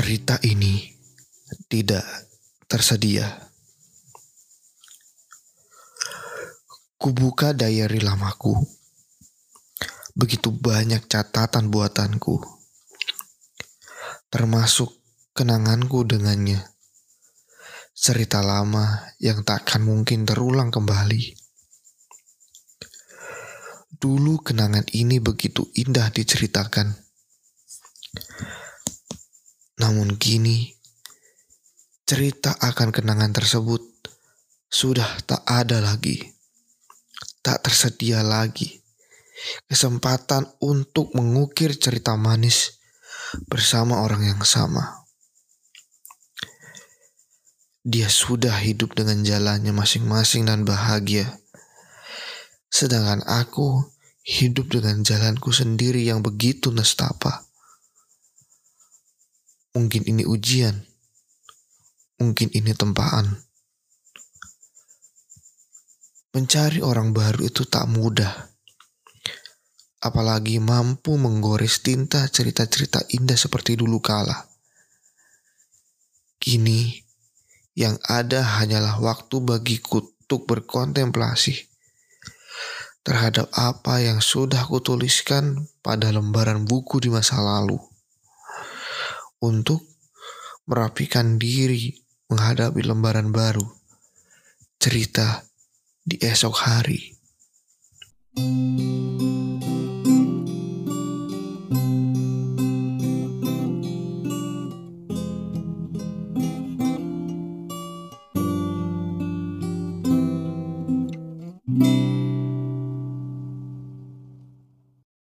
Cerita ini tidak tersedia. Kubuka diary lamaku. Begitu banyak catatan buatanku. Termasuk kenanganku dengannya. Cerita lama yang takkan mungkin terulang kembali. Dulu kenangan ini begitu indah diceritakan namun kini, cerita akan kenangan tersebut sudah tak ada lagi. Tak tersedia lagi kesempatan untuk mengukir cerita manis bersama orang yang sama. Dia sudah hidup dengan jalannya masing-masing dan bahagia. Sedangkan aku hidup dengan jalanku sendiri yang begitu nestapa. Mungkin ini ujian. Mungkin ini tempaan. Mencari orang baru itu tak mudah. Apalagi mampu menggores tinta cerita-cerita indah seperti dulu kala. Kini, yang ada hanyalah waktu bagiku untuk berkontemplasi terhadap apa yang sudah kutuliskan pada lembaran buku di masa lalu untuk merapikan diri menghadapi lembaran baru. Cerita di esok hari.